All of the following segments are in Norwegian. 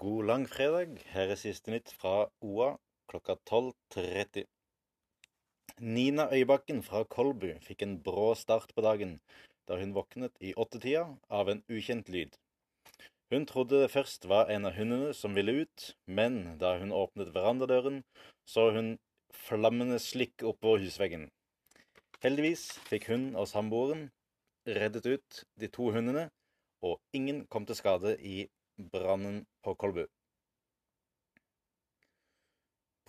Langfredag. Her er siste nytt fra OA klokka 12.30. Nina Øybakken fra Kolbu fikk en brå start på dagen da hun våknet i åttetida av en ukjent lyd. Hun trodde det først var en av hundene som ville ut, men da hun åpnet verandadøren, så hun flammende slikk oppå husveggen. Heldigvis fikk hun og samboeren reddet ut de to hundene, og ingen kom til skade i brannen på Kolbu.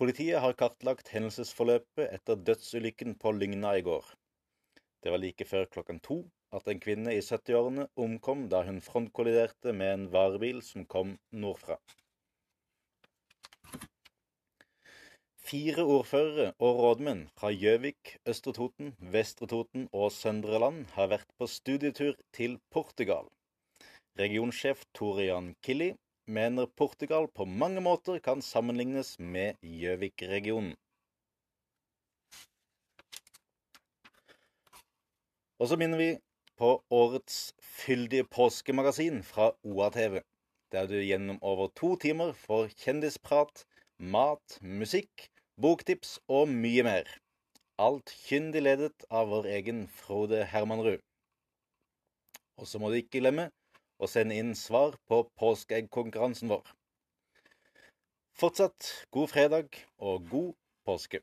Politiet har kartlagt hendelsesforløpet etter dødsulykken på Lygna i går. Det var like før klokken to at en kvinne i 70-årene omkom da hun frontkolliderte med en varebil som kom nordfra. Fire ordførere og rådmenn fra Gjøvik, Østre Toten, Vestre Toten og Søndre Land har vært på studietur til Portugal. Regionsjef Torian Killi mener Portugal på mange måter kan sammenlignes med Gjøvik-regionen. Og så minner vi på årets fyldige påskemagasin fra OA-TV, der du gjennom over to timer får kjendisprat, mat, musikk, boktips og mye mer. Alt kyndig ledet av vår egen Frode Hermanrud. Og så må du ikke glemme å send inn svar på påskeeggkonkurransen vår. Fortsatt god fredag og god påske.